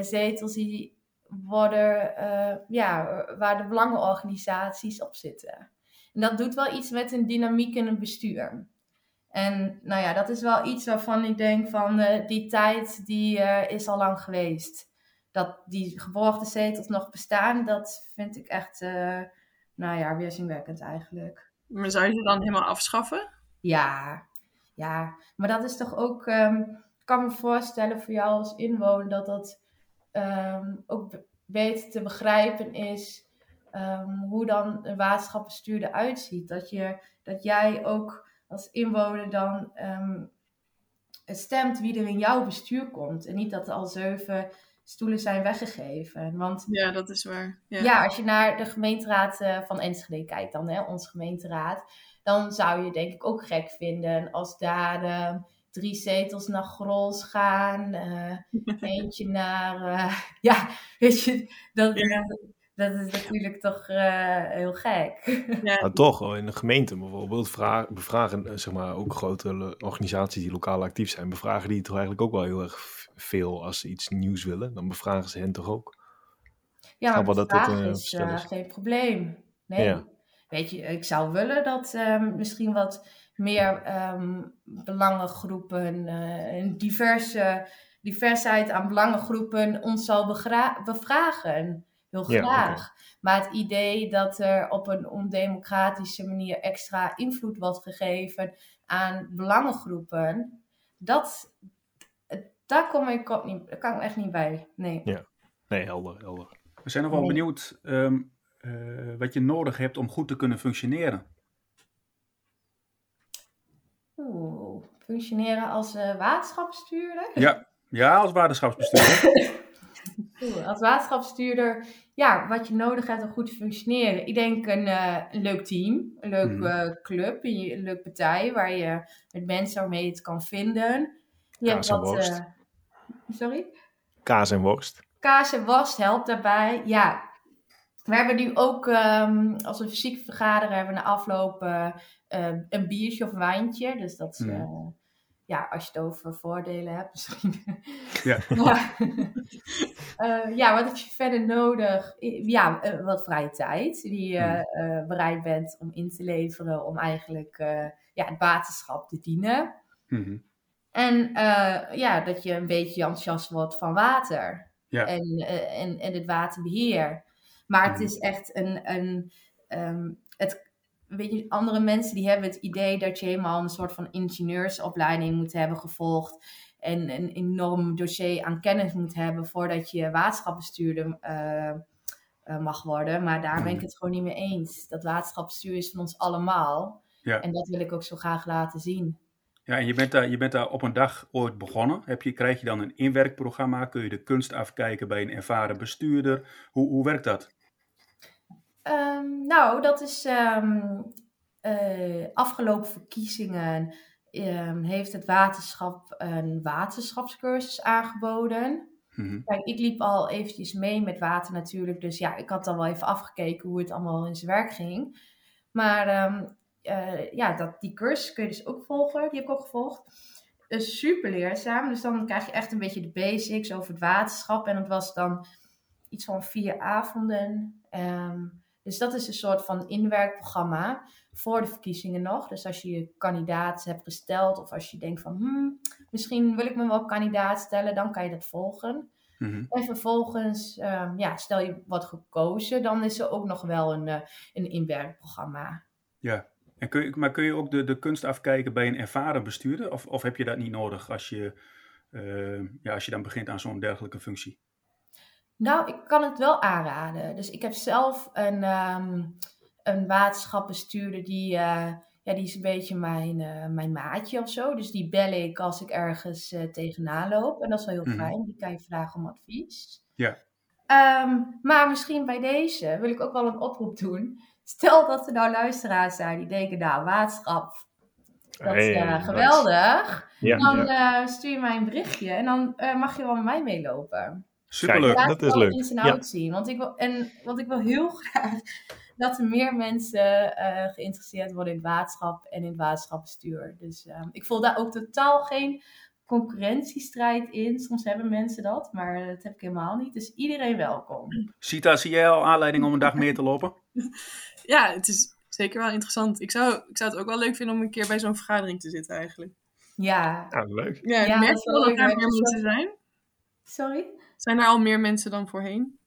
zetels die worden, uh, ja, waar de belangenorganisaties op zitten. En dat doet wel iets met een dynamiek in een bestuur. En nou ja, dat is wel iets waarvan ik denk van die tijd die is al lang geweest. Dat die geborgde zetels nog bestaan, dat vind ik echt uh, nou ja, weerzinwekkend eigenlijk. Maar zou je ze dan helemaal afschaffen? Ja, Ja, maar dat is toch ook, ehm, ik kan me voorstellen voor jou als inwoner dat dat ehm, ook be- beter te begrijpen is ehm, hoe dan een waterschapsbestuur eruit ziet. Dat, je, dat jij ook als inwoner dan ehm, stemt wie er in jouw bestuur komt. En niet dat er al zeven stoelen zijn weggegeven. Want Ja, dat is waar. Ja. ja, als je naar de gemeenteraad eh, van Enschede kijkt, dan hè, onze gemeenteraad, dan zou je denk ik ook gek vinden als daar eh, drie zetels naar Grols gaan, eh, eentje naar, eh, ja, weet je, dat, Ja. dat is natuurlijk toch eh, heel gek. Ja, Maar toch, oh, in de gemeente bijvoorbeeld, vra- bevragen zeg maar, ook grote organisaties die lokaal actief zijn, bevragen die toch eigenlijk ook wel heel erg veel als ze iets nieuws willen. Dan bevragen ze hen toch ook. Ja, maar dat vraag eh, is is. geen probleem. Nee. Ja. Weet je, ik zou willen dat ehm, misschien wat meer ehm, belangengroepen, eh, een diverse, diversheid aan belangengroepen ons zal bevragen. Heel Ja, graag. Maar het idee dat er op een ondemocratische manier extra invloed wordt gegeven aan belangengroepen, dat, daar kom ik ook niet, daar kan ik echt niet bij. Nee. Nee, helder, helder. We zijn nog wel Nee. benieuwd ehm, eh, wat je nodig hebt om goed te kunnen functioneren. Oeh, functioneren als eh waterschapsbestuurder? Ja, ja als waterschapsbestuurder. Oeh, als waterschapsbestuurder, ja, wat je nodig hebt om goed te functioneren. Ik denk een, eh, een leuk team, een leuk Mhm. eh, club, een, een leuke partij waar je met mensen waarmee je het kan vinden. Je hebt Kaas en wat, worst. eh, sorry? Kaas en worst. Kaas en was helpt daarbij. Ja, we hebben nu ook, ehm, als we fysiek vergaderen, hebben we na afloop eh, eh, een biertje of een wijntje. Dus dat is, Mhm. eh, ja, als je het over voordelen hebt misschien. Ja. Maar, eh, ja, wat heb je verder nodig? Ja, wat vrije tijd die je eh, bereid bent om in te leveren om eigenlijk eh, ja, het waterschap te dienen. Mhm. En eh, ja, dat je een beetje enthousiast wordt van water. Ja. En, eh, en, en het waterbeheer. Maar het Mhm. is echt een. een ehm, het, weet je, andere mensen die hebben het idee dat je helemaal een soort van ingenieursopleiding moet hebben gevolgd. En een enorm dossier aan kennis moet hebben voordat je waterschapsbestuurder eh, mag worden. Maar daar ben ik Mhm. het gewoon niet mee eens. Dat waterschapsbestuur is van ons allemaal. Ja. En dat wil ik ook zo graag laten zien. Ja, en je bent, daar, je bent daar op een dag ooit begonnen. Heb je, krijg je dan een inwerkprogramma? Kun je de kunst afkijken bij een ervaren bestuurder? Hoe, hoe werkt dat? Ehm, nou, dat is ehm, eh, afgelopen verkiezingen ehm, heeft het waterschap een waterschapscursus aangeboden. Mhm. Kijk, ik liep al eventjes mee met water natuurlijk, dus ja, ik had al wel even afgekeken hoe het allemaal in zijn werk ging. Maar eh, ja, dat, die cursus kun je dus ook volgen, die heb ik ook gevolgd. is super leerzaam, dus dan krijg je echt een beetje de basics over het waterschap. En dat was dan iets van vier avonden. Ehm, dus dat is een soort van inwerkprogramma voor de verkiezingen nog. Dus als je je kandidaat hebt gesteld of als je denkt van hmm, misschien wil ik me wel kandidaat stellen, dan kan je dat volgen. Mhm. En vervolgens, ehm, ja, stel je wordt gekozen, dan is er ook nog wel een, eh, een inwerkprogramma. Ja. En kun je, maar kun je ook de, de kunst afkijken bij een ervaren bestuurder? Of, of heb je dat niet nodig als je, eh, ja, als je dan begint aan zo'n dergelijke functie? Nou, ik kan het wel aanraden. Dus ik heb zelf een, ehm een waterschapbestuurder die, eh, ja, die is een beetje mijn, eh, mijn maatje of zo. Dus die bel ik als ik ergens eh, tegenaan loop. En dat is wel heel Mhm. fijn. Die kan je vragen om advies. Ja. Ehm, maar misschien bij deze wil ik ook wel een oproep doen. Stel dat er nou luisteraars zijn die denken, nou, waterschap, dat is Hey, eh, geweldig. Ja, Dan ja. eh, stuur je mij een berichtje en dan eh, mag je wel met mij meelopen. Superleuk. Laat dat is leuk. en Ja. zien. Want ik wil, en, want ik wil heel graag dat er meer mensen eh, geïnteresseerd worden in het waterschap en in het waterschapsbestuur. Dus ehm, ik voel daar ook totaal geen concurrentiestrijd in. Soms hebben mensen dat, maar dat heb ik helemaal niet. Dus iedereen welkom. Sita, zie jij al aanleiding om een dag mee te lopen? Ja, het is zeker wel interessant. Ik zou, ik zou het ook wel leuk vinden om een keer bij zo'n vergadering te zitten eigenlijk. Ja, Ja, leuk. Ja, Ja, merk wel dat er meer mensen zijn? sorry. Zijn er al meer mensen dan voorheen?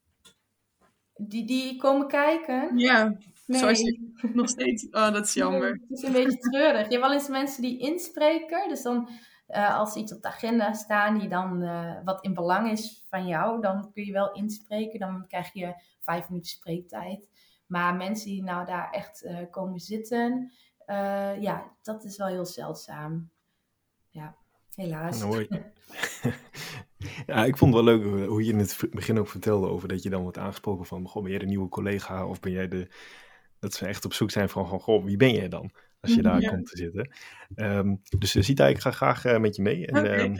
Die, die komen kijken. Ja. Nee. Zoals je nog steeds. Oh, dat is jammer. het is een beetje treurig. Je hebt wel eens mensen die inspreken. Dus dan, uh, als iets op de agenda staan die dan uh, wat in belang is van jou, dan kun je wel inspreken. Dan krijg je vijf minuten spreektijd. Maar mensen die nou daar echt uh, komen zitten, ja, dat is wel heel zeldzaam. Ja, helaas. Nou, ja, ik vond het wel leuk hoe je in het begin ook vertelde over dat je dan wordt aangesproken van, goh, ben jij de nieuwe collega of ben jij de, dat ze echt op zoek zijn van, van goh, wie ben jij dan? Als je daar komt te zitten. Um, dus Sita, ik ga graag uh, met je mee. En okay. um,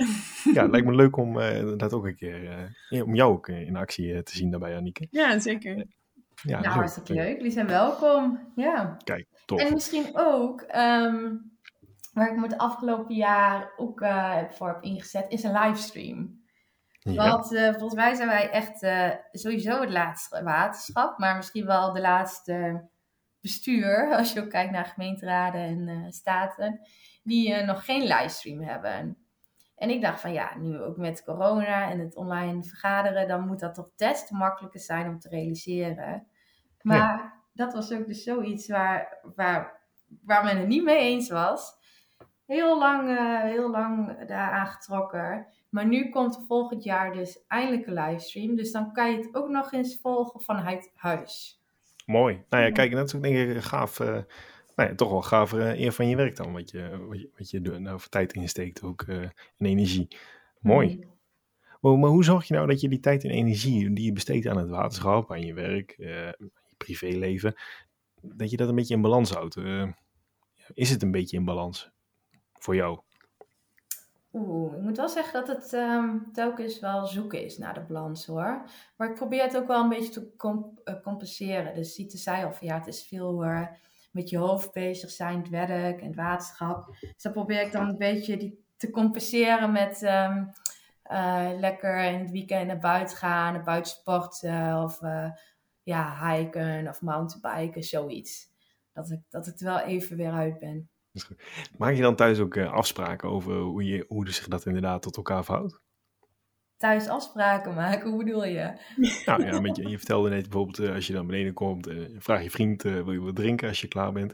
ja, het lijkt me leuk om uh, dat ook een keer, om jou ook in actie te zien daarbij, Annieke. Ja, zeker. Ja, nou, hartstikke leuk. Jullie zijn welkom. Ja. Kijk, tof. En misschien ook, um, waar ik me het afgelopen jaar ook voor heb ingezet, is een livestream. Ja. Want volgens mij zijn wij echt sowieso het laatste waterschap, maar misschien wel de laatste bestuur, als je ook kijkt naar gemeenteraden en uh, staten, die uh, nog geen livestream hebben. En ik dacht van ja, nu ook met corona en het online vergaderen, dan moet dat toch des te makkelijker zijn om te realiseren. Maar dat was ook dus zoiets waar, waar, waar men het niet mee eens was. Heel lang, uh, heel lang daar aangetrokken. Maar nu komt volgend jaar dus eindelijk een livestream. Dus dan kan je het ook nog eens volgen vanuit huis. Mooi. Nou ja, kijk, dat is ook denk ik gaaf. Uh, nou ja, toch wel gaaf uh, eer van je werk dan. Wat je, wat je, wat je nou, voor tijd insteekt ook en energie. Mooi. Mm. Maar, hoe zorg je nou dat je die tijd en energie die je besteedt aan het waterschap, aan je werk, je privéleven, dat je dat een beetje in balans houdt? is het een beetje in balans voor jou? Oeh, ik moet wel zeggen dat het um, telkens wel zoeken is naar de balans hoor. Maar ik probeer het ook wel een beetje te comp uh, compenseren. Dus Ziet zei al van ja, het is veel uh, met je hoofd bezig zijn, het werk en het waterschap. Dus dan probeer ik dan een beetje die te compenseren met um, uh, lekker in het weekend naar buiten gaan, buiten sporten of ja, hiken of mountainbiken, zoiets. Dat ik, dat ik er wel even weer uit ben. Maak je dan thuis ook uh, afspraken over hoe, je, hoe zich dat inderdaad tot elkaar verhoudt? Thuis afspraken maken, hoe bedoel je? Nou ja, met je, je vertelde net bijvoorbeeld uh, als je dan beneden komt, uh, vraag je vriend, wil je wat drinken als je klaar bent?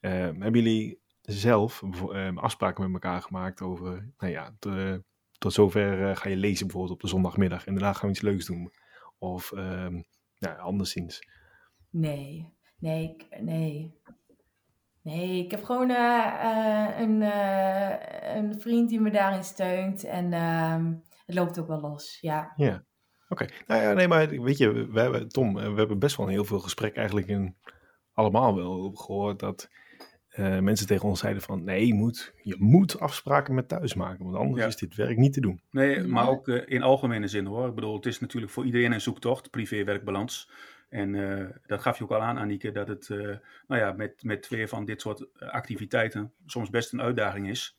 hebben jullie zelf afspraken met elkaar gemaakt over, nou ja, te, tot zover ga je lezen bijvoorbeeld op de zondagmiddag en daarna gaan we iets leuks doen? Of ehm, ja, anderszins? Nee, nee, nee. Nee, ik heb gewoon uh, een, uh, een vriend die me daarin steunt. En uh, het loopt ook wel los, ja. Ja, oké. Okay. Nou ja, nee, maar weet je, we hebben, Tom, we hebben best wel een heel veel gesprek eigenlijk in allemaal wel gehoord dat mensen tegen ons zeiden van nee, je moet, je moet afspraken met thuis maken, want anders is dit werk niet te doen. Nee, maar ook in algemene zin hoor. Ik bedoel, het is natuurlijk voor iedereen een zoektocht, privé-werkbalans. En uh, dat gaf je ook al aan, Annieke, dat het uh, nou ja, met, met twee van dit soort eh, activiteiten soms best een uitdaging is.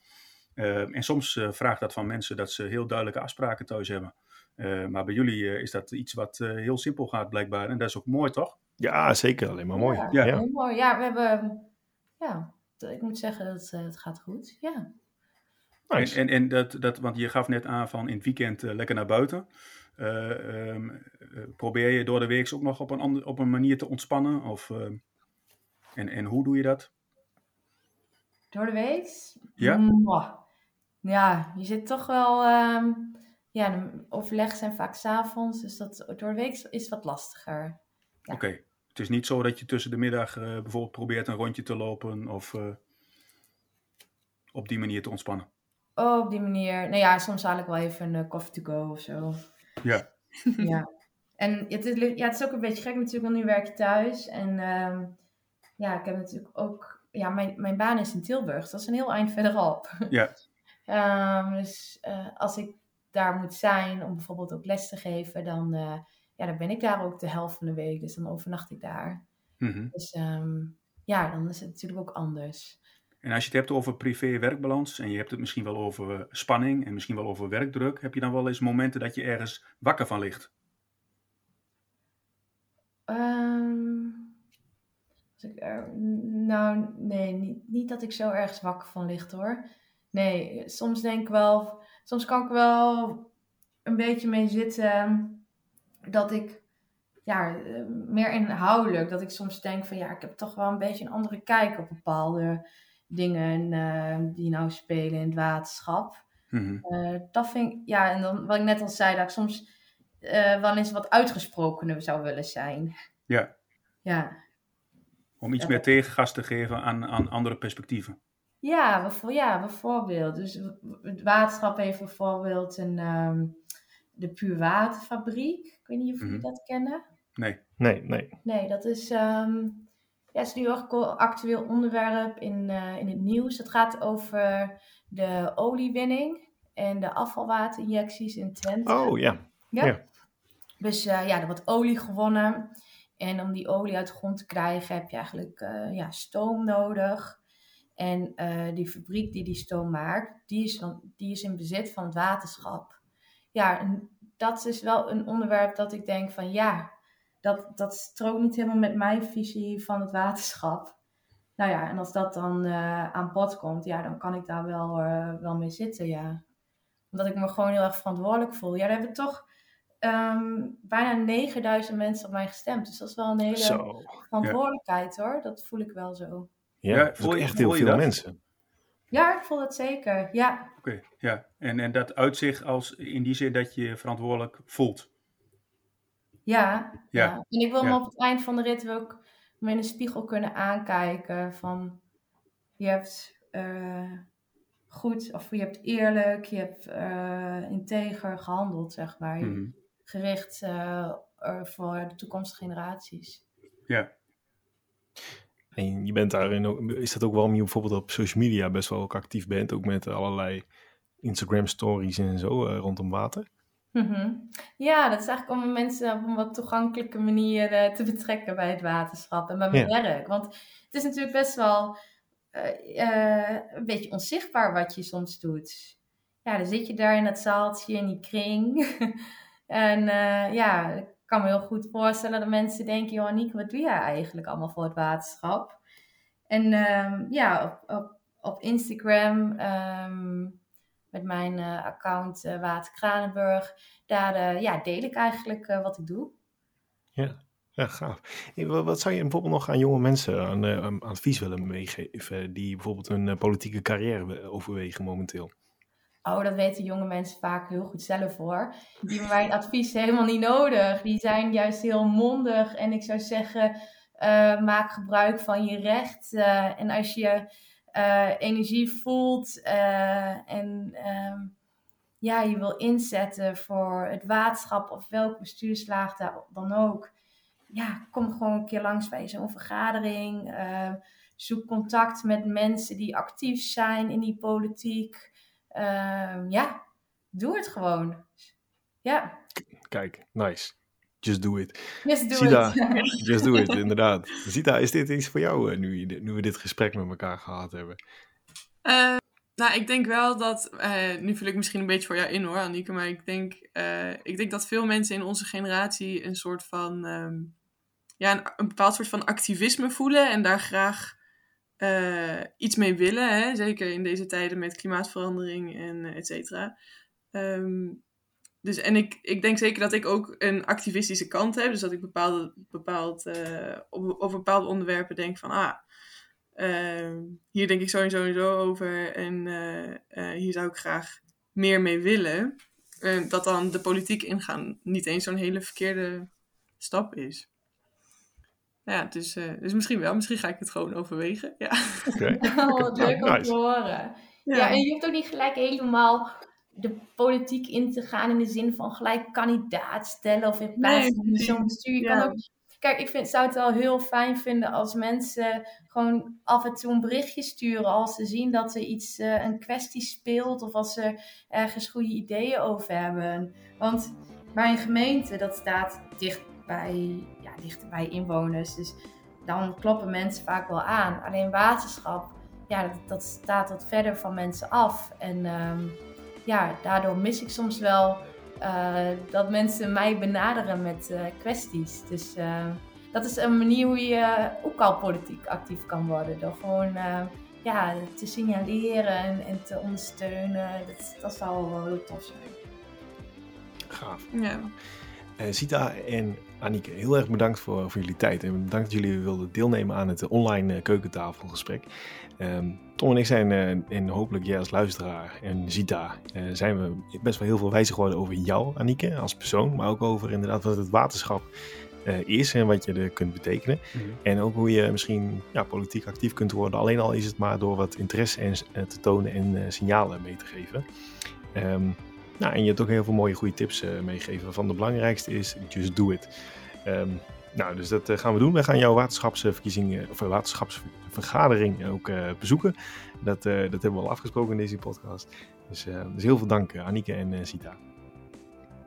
Uh, en soms vraagt dat van mensen dat ze heel duidelijke afspraken thuis hebben. maar bij jullie is dat iets wat heel simpel gaat blijkbaar. En dat is ook mooi, toch? Ja, zeker. Alleen maar mooi. Ja, ja. Heel mooi. Ja, we hebben... Ja, ik moet zeggen dat het gaat goed. Ja. Nice. En, en, en dat, dat, want je gaf net aan van in het weekend lekker naar buiten. Uh, um, probeer je door de week ook nog op een, ander, op een manier te ontspannen? Of, uh, en, en hoe doe je dat? Door de week? Ja. Mwah. Ja, je zit toch wel. Um, ja, overleg zijn vaak s'avonds, dus dat door de week is wat lastiger. Ja. Oké. Okay. Het is niet zo dat je tussen de middag uh, bijvoorbeeld probeert een rondje te lopen of op die manier te ontspannen? Oh, op die manier. Nou ja, soms haal ik wel even een coffee to go of zo. Ja. ja. En het is, ja, het is ook een beetje gek natuurlijk, want nu werk je thuis. En um, ja, ik heb natuurlijk ook... Ja, mijn, mijn baan is in Tilburg. Dat is een heel eind verderop. Ja. um, dus uh, als ik daar moet zijn om bijvoorbeeld ook les te geven, dan, uh, ja, dan ben ik daar ook de helft van de week. Dus dan overnacht ik daar. Mm -hmm. Dus um, ja, dan is het natuurlijk ook anders. En als je het hebt over privé-werkbalans en je hebt het misschien wel over spanning en misschien wel over werkdruk, heb je dan wel eens momenten dat je ergens wakker van ligt? Um, ik er, nou, nee, niet, niet dat ik zo ergens wakker van ligt hoor. Nee, soms denk ik wel, soms kan ik wel een beetje mee zitten dat ik ja, eh, meer inhoudelijk. Dat ik soms denk van ja, ik heb toch wel een beetje een andere kijk op bepaalde dingen uh, die nou spelen in het waterschap. Mhm. Uh, dat vind ik, ja, en dan wat ik net al zei, dat ik soms uh, wel eens wat uitgesprokener zou willen zijn. Ja. Ja. Om iets Ja. meer tegengas te geven aan, aan andere perspectieven. Ja, bijvo- ja, bijvoorbeeld. Dus het waterschap heeft bijvoorbeeld een, ehm, de Puur Waterfabriek. Ik weet niet of jullie Mhm. dat kennen. Nee. Nee, nee. Nee, dat is, ehm ja, is nu ook een actueel onderwerp in, eh, in het nieuws. Het gaat over de oliewinning en de afvalwaterinjecties in Twente. Oh ja. Ja. Ja. Dus eh, ja, er wordt olie gewonnen. En om die olie uit de grond te krijgen heb je eigenlijk eh, ja, stoom nodig. En eh, die fabriek die die stoom maakt, die is, dan, die is in bezit van het waterschap. Ja, en dat is wel een onderwerp dat ik denk van ja, dat, dat strookt niet helemaal met mijn visie van het waterschap. Nou ja, en als dat dan eh, aan bod komt, ja, dan kan ik daar wel, eh, wel mee zitten, ja. Omdat ik me gewoon heel erg verantwoordelijk voel. Ja, daar hebben toch ehm, bijna 9000 mensen op mij gestemd. Dus dat is wel een hele Zo. verantwoordelijkheid hoor. Dat voel ik wel zo. Ja, voel je- echt heel voel je veel dat? mensen. Ja, ik voel dat zeker. Ja, Oké, ja. En, en dat uitzicht als in die zin dat je je verantwoordelijk voelt. ja, Ja. ja. En ik wil me op het eind van de rit ook me in de spiegel kunnen aankijken van je hebt eh, goed of je hebt eerlijk, je hebt eh, integer gehandeld, zeg maar. Mhm. Gericht eh, voor de toekomstige generaties. Ja. En je bent daarin ook, is dat ook waarom je bijvoorbeeld op social media best wel ook actief bent, ook met allerlei Instagram stories en zo eh, rondom water? Mhm. Ja, dat is eigenlijk om mensen op een wat toegankelijke manier eh, te betrekken bij het waterschap en bij mijn werk. Want het is natuurlijk best wel eh, een beetje onzichtbaar wat je soms doet. Ja, dan zit je daar in dat zaaltje, in die kring. en ja, kan me heel goed voorstellen dat mensen denken, joh Aniek, wat doe jij eigenlijk allemaal voor het waterschap? En ehm, ja, op, op, op Instagram... ehm, met mijn eh, account eh Water. Daar eh, ja, deel ik eigenlijk wat ik doe. Ja, gaaf. Hey, wa- wat zou je bijvoorbeeld nog aan jonge mensen aan, aan advies willen meegeven die bijvoorbeeld een politieke carrière we- overwegen momenteel? Oh, dat weten jonge mensen vaak heel goed zelf hoor. Die hebben mijn advies helemaal niet nodig. Die zijn juist heel mondig. En ik zou zeggen, eh, maak gebruik van je recht. Eh, en als je eh, energie voelt en ehm, ja, je wil inzetten voor het waterschap of welk bestuurslaag daar dan ook. Ja, kom gewoon een keer langs bij zo'n vergadering. Zoek contact met mensen die actief zijn in die politiek. Ehm, ja, doe het gewoon. Ja, Kijk, nice. Just do it. just do Sida. it. Just do it, inderdaad. Zita, is dit iets voor jou eh, nu, nu we dit gesprek met elkaar gehad hebben? Eh, nou, ik denk wel dat. eh, nu vul ik misschien een beetje voor jou in hoor, Annieke. Maar ik denk, eh, ik denk dat veel mensen in onze generatie een soort van. ehm, ja, een, een bepaald soort van activisme voelen. En daar graag eh, iets mee willen. Hè? Zeker in deze tijden met klimaatverandering en eh, et cetera. Ehm, dus, en ik, ik denk zeker dat ik ook een activistische kant heb. Dus dat ik bepaalde, bepaald, eh, op, over bepaalde onderwerpen denk van... Ah, Ehm, hier denk ik zo en zo en zo over. En hier zou ik graag meer mee willen. Eh, dat dan de politiek ingaan niet eens zo'n hele verkeerde stap is. Ja, dus, eh, dus misschien wel. Misschien ga ik het gewoon overwegen. Ja. Oké. Oh, wat leuk om Nice. te horen. Ja. en je hoeft ook niet gelijk helemaal de politiek in te gaan in de zin van gelijk kandidaat stellen of in plaats Nee, van zo'n bestuur. Je Ja. kan ook, kijk, ik vind, zou het wel heel fijn vinden als mensen gewoon af en toe een berichtje sturen als ze zien dat er iets, eh, een kwestie speelt of als ze ergens goede ideeën over hebben. Want mijn gemeente, dat staat dicht bij, dicht bij inwoners. Dus dan kloppen mensen vaak wel aan. Alleen waterschap, ja, dat, dat staat wat verder van mensen af. En ehm, ja, daardoor mis ik soms wel eh, dat mensen mij benaderen met eh, kwesties. Dus eh, dat is een manier hoe je ook al politiek actief kan worden. Door gewoon ja, te signaleren en, en te ondersteunen. Dat, dat zou wel heel tof zijn. Gaaf. Ja. Sita en Anike, heel erg bedankt voor, voor jullie tijd. En bedankt dat jullie wilden deelnemen aan het online keukentafelgesprek. Um, Tom en ik zijn, uh, en hopelijk jij als luisteraar en Zita, uh, zijn we best wel heel veel wijzer geworden over jou, Anike, als persoon. Maar ook over inderdaad wat het waterschap uh, is en wat je er kunt betekenen. Mm -hmm. En ook hoe je misschien ja, politiek actief kunt worden. Alleen al is het maar door wat interesse en, te tonen en signalen mee te geven. Um, nou, en je hebt ook heel veel mooie goede tips meegegeven. Van de belangrijkste is, just do it. Um, nou, dus dat gaan we doen. We gaan jouw waterschapsverkiezing, of waterschapsvergadering ook uh, bezoeken. Dat, uh, dat hebben we al afgesproken in deze podcast. Dus, uh, dus heel veel dank, Anike en Sita.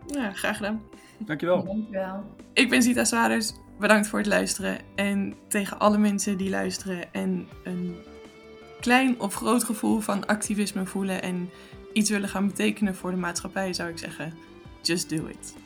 Ja, graag gedaan. Dankjewel. Dankjewel. Ik ben Sita Swaders. Bedankt voor het luisteren. En tegen alle mensen die luisteren en een klein of groot gevoel van activisme voelen en iets willen gaan betekenen voor de maatschappij, zou ik zeggen: just do it.